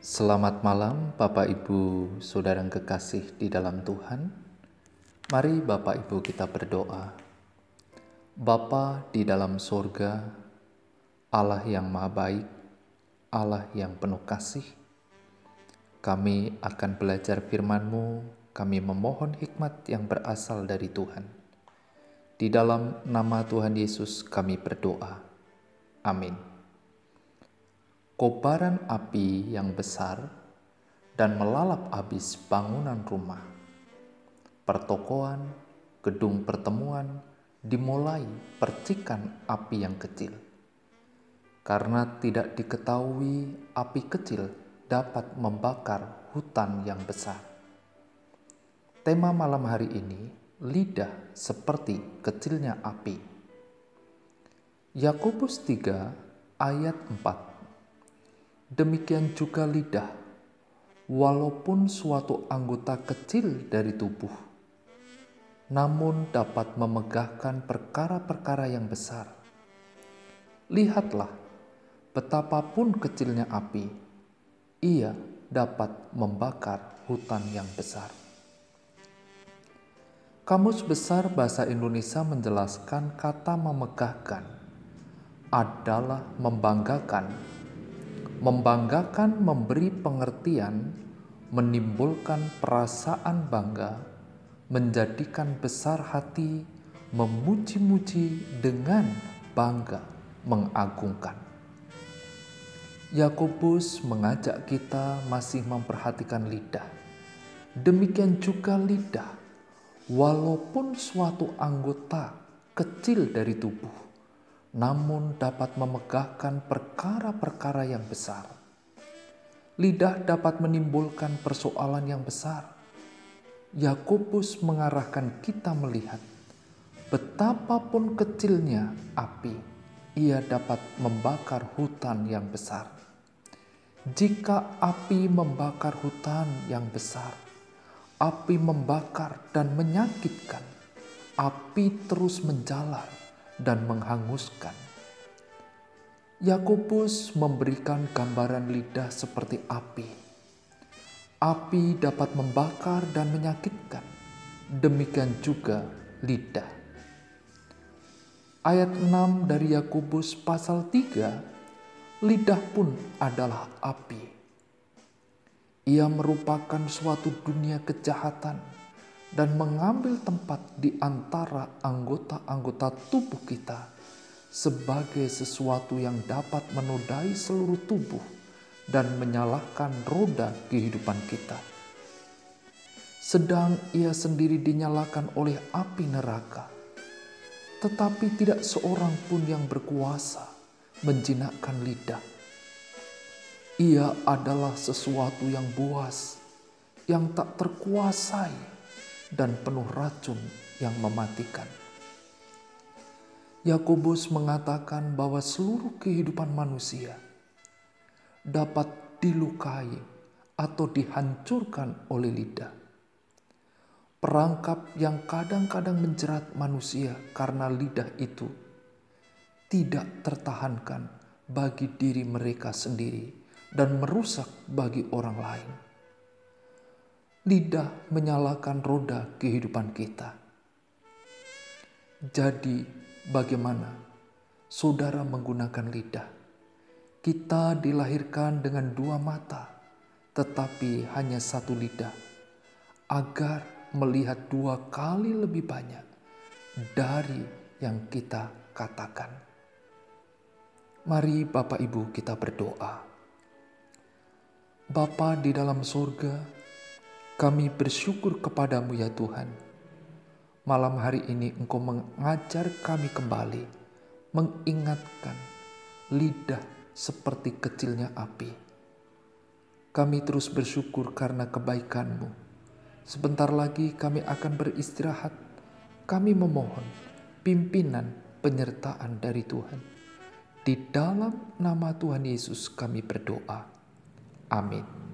Selamat malam, Bapak Ibu, saudara kekasih di dalam Tuhan. Mari, Bapak Ibu, kita berdoa. Bapa di dalam sorga, Allah yang Maha Baik, Allah yang penuh kasih, kami akan belajar firman-Mu. Kami memohon hikmat yang berasal dari Tuhan. Di dalam nama Tuhan Yesus, kami berdoa. Amin kobaran api yang besar dan melalap habis bangunan rumah. Pertokoan, gedung pertemuan dimulai percikan api yang kecil. Karena tidak diketahui api kecil dapat membakar hutan yang besar. Tema malam hari ini, lidah seperti kecilnya api. Yakobus 3 ayat 4 Demikian juga lidah, walaupun suatu anggota kecil dari tubuh, namun dapat memegahkan perkara-perkara yang besar. Lihatlah, betapapun kecilnya api, ia dapat membakar hutan yang besar. Kamus Besar Bahasa Indonesia menjelaskan kata memegahkan adalah membanggakan membanggakan, memberi pengertian, menimbulkan perasaan bangga, menjadikan besar hati, memuji-muji dengan bangga, mengagungkan. Yakobus mengajak kita masih memperhatikan lidah. Demikian juga lidah, walaupun suatu anggota kecil dari tubuh, namun dapat memegahkan perkara-perkara yang besar. Lidah dapat menimbulkan persoalan yang besar. Yakobus mengarahkan kita melihat betapapun kecilnya api, ia dapat membakar hutan yang besar. Jika api membakar hutan yang besar, api membakar dan menyakitkan, api terus menjalar dan menghanguskan. Yakobus memberikan gambaran lidah seperti api. Api dapat membakar dan menyakitkan. Demikian juga lidah. Ayat 6 dari Yakobus pasal 3, lidah pun adalah api. Ia merupakan suatu dunia kejahatan dan mengambil tempat di antara anggota-anggota tubuh kita sebagai sesuatu yang dapat menodai seluruh tubuh dan menyalakan roda kehidupan kita. Sedang ia sendiri dinyalakan oleh api neraka, tetapi tidak seorang pun yang berkuasa menjinakkan lidah. Ia adalah sesuatu yang buas, yang tak terkuasai dan penuh racun yang mematikan. Yakobus mengatakan bahwa seluruh kehidupan manusia dapat dilukai atau dihancurkan oleh lidah. Perangkap yang kadang-kadang menjerat manusia karena lidah itu tidak tertahankan bagi diri mereka sendiri dan merusak bagi orang lain lidah menyalakan roda kehidupan kita. Jadi, bagaimana saudara menggunakan lidah? Kita dilahirkan dengan dua mata, tetapi hanya satu lidah, agar melihat dua kali lebih banyak dari yang kita katakan. Mari, Bapak Ibu, kita berdoa. Bapa di dalam surga, kami bersyukur kepadamu ya Tuhan. Malam hari ini Engkau mengajar kami kembali, mengingatkan lidah seperti kecilnya api. Kami terus bersyukur karena kebaikanmu. Sebentar lagi kami akan beristirahat. Kami memohon pimpinan penyertaan dari Tuhan. Di dalam nama Tuhan Yesus kami berdoa. Amin.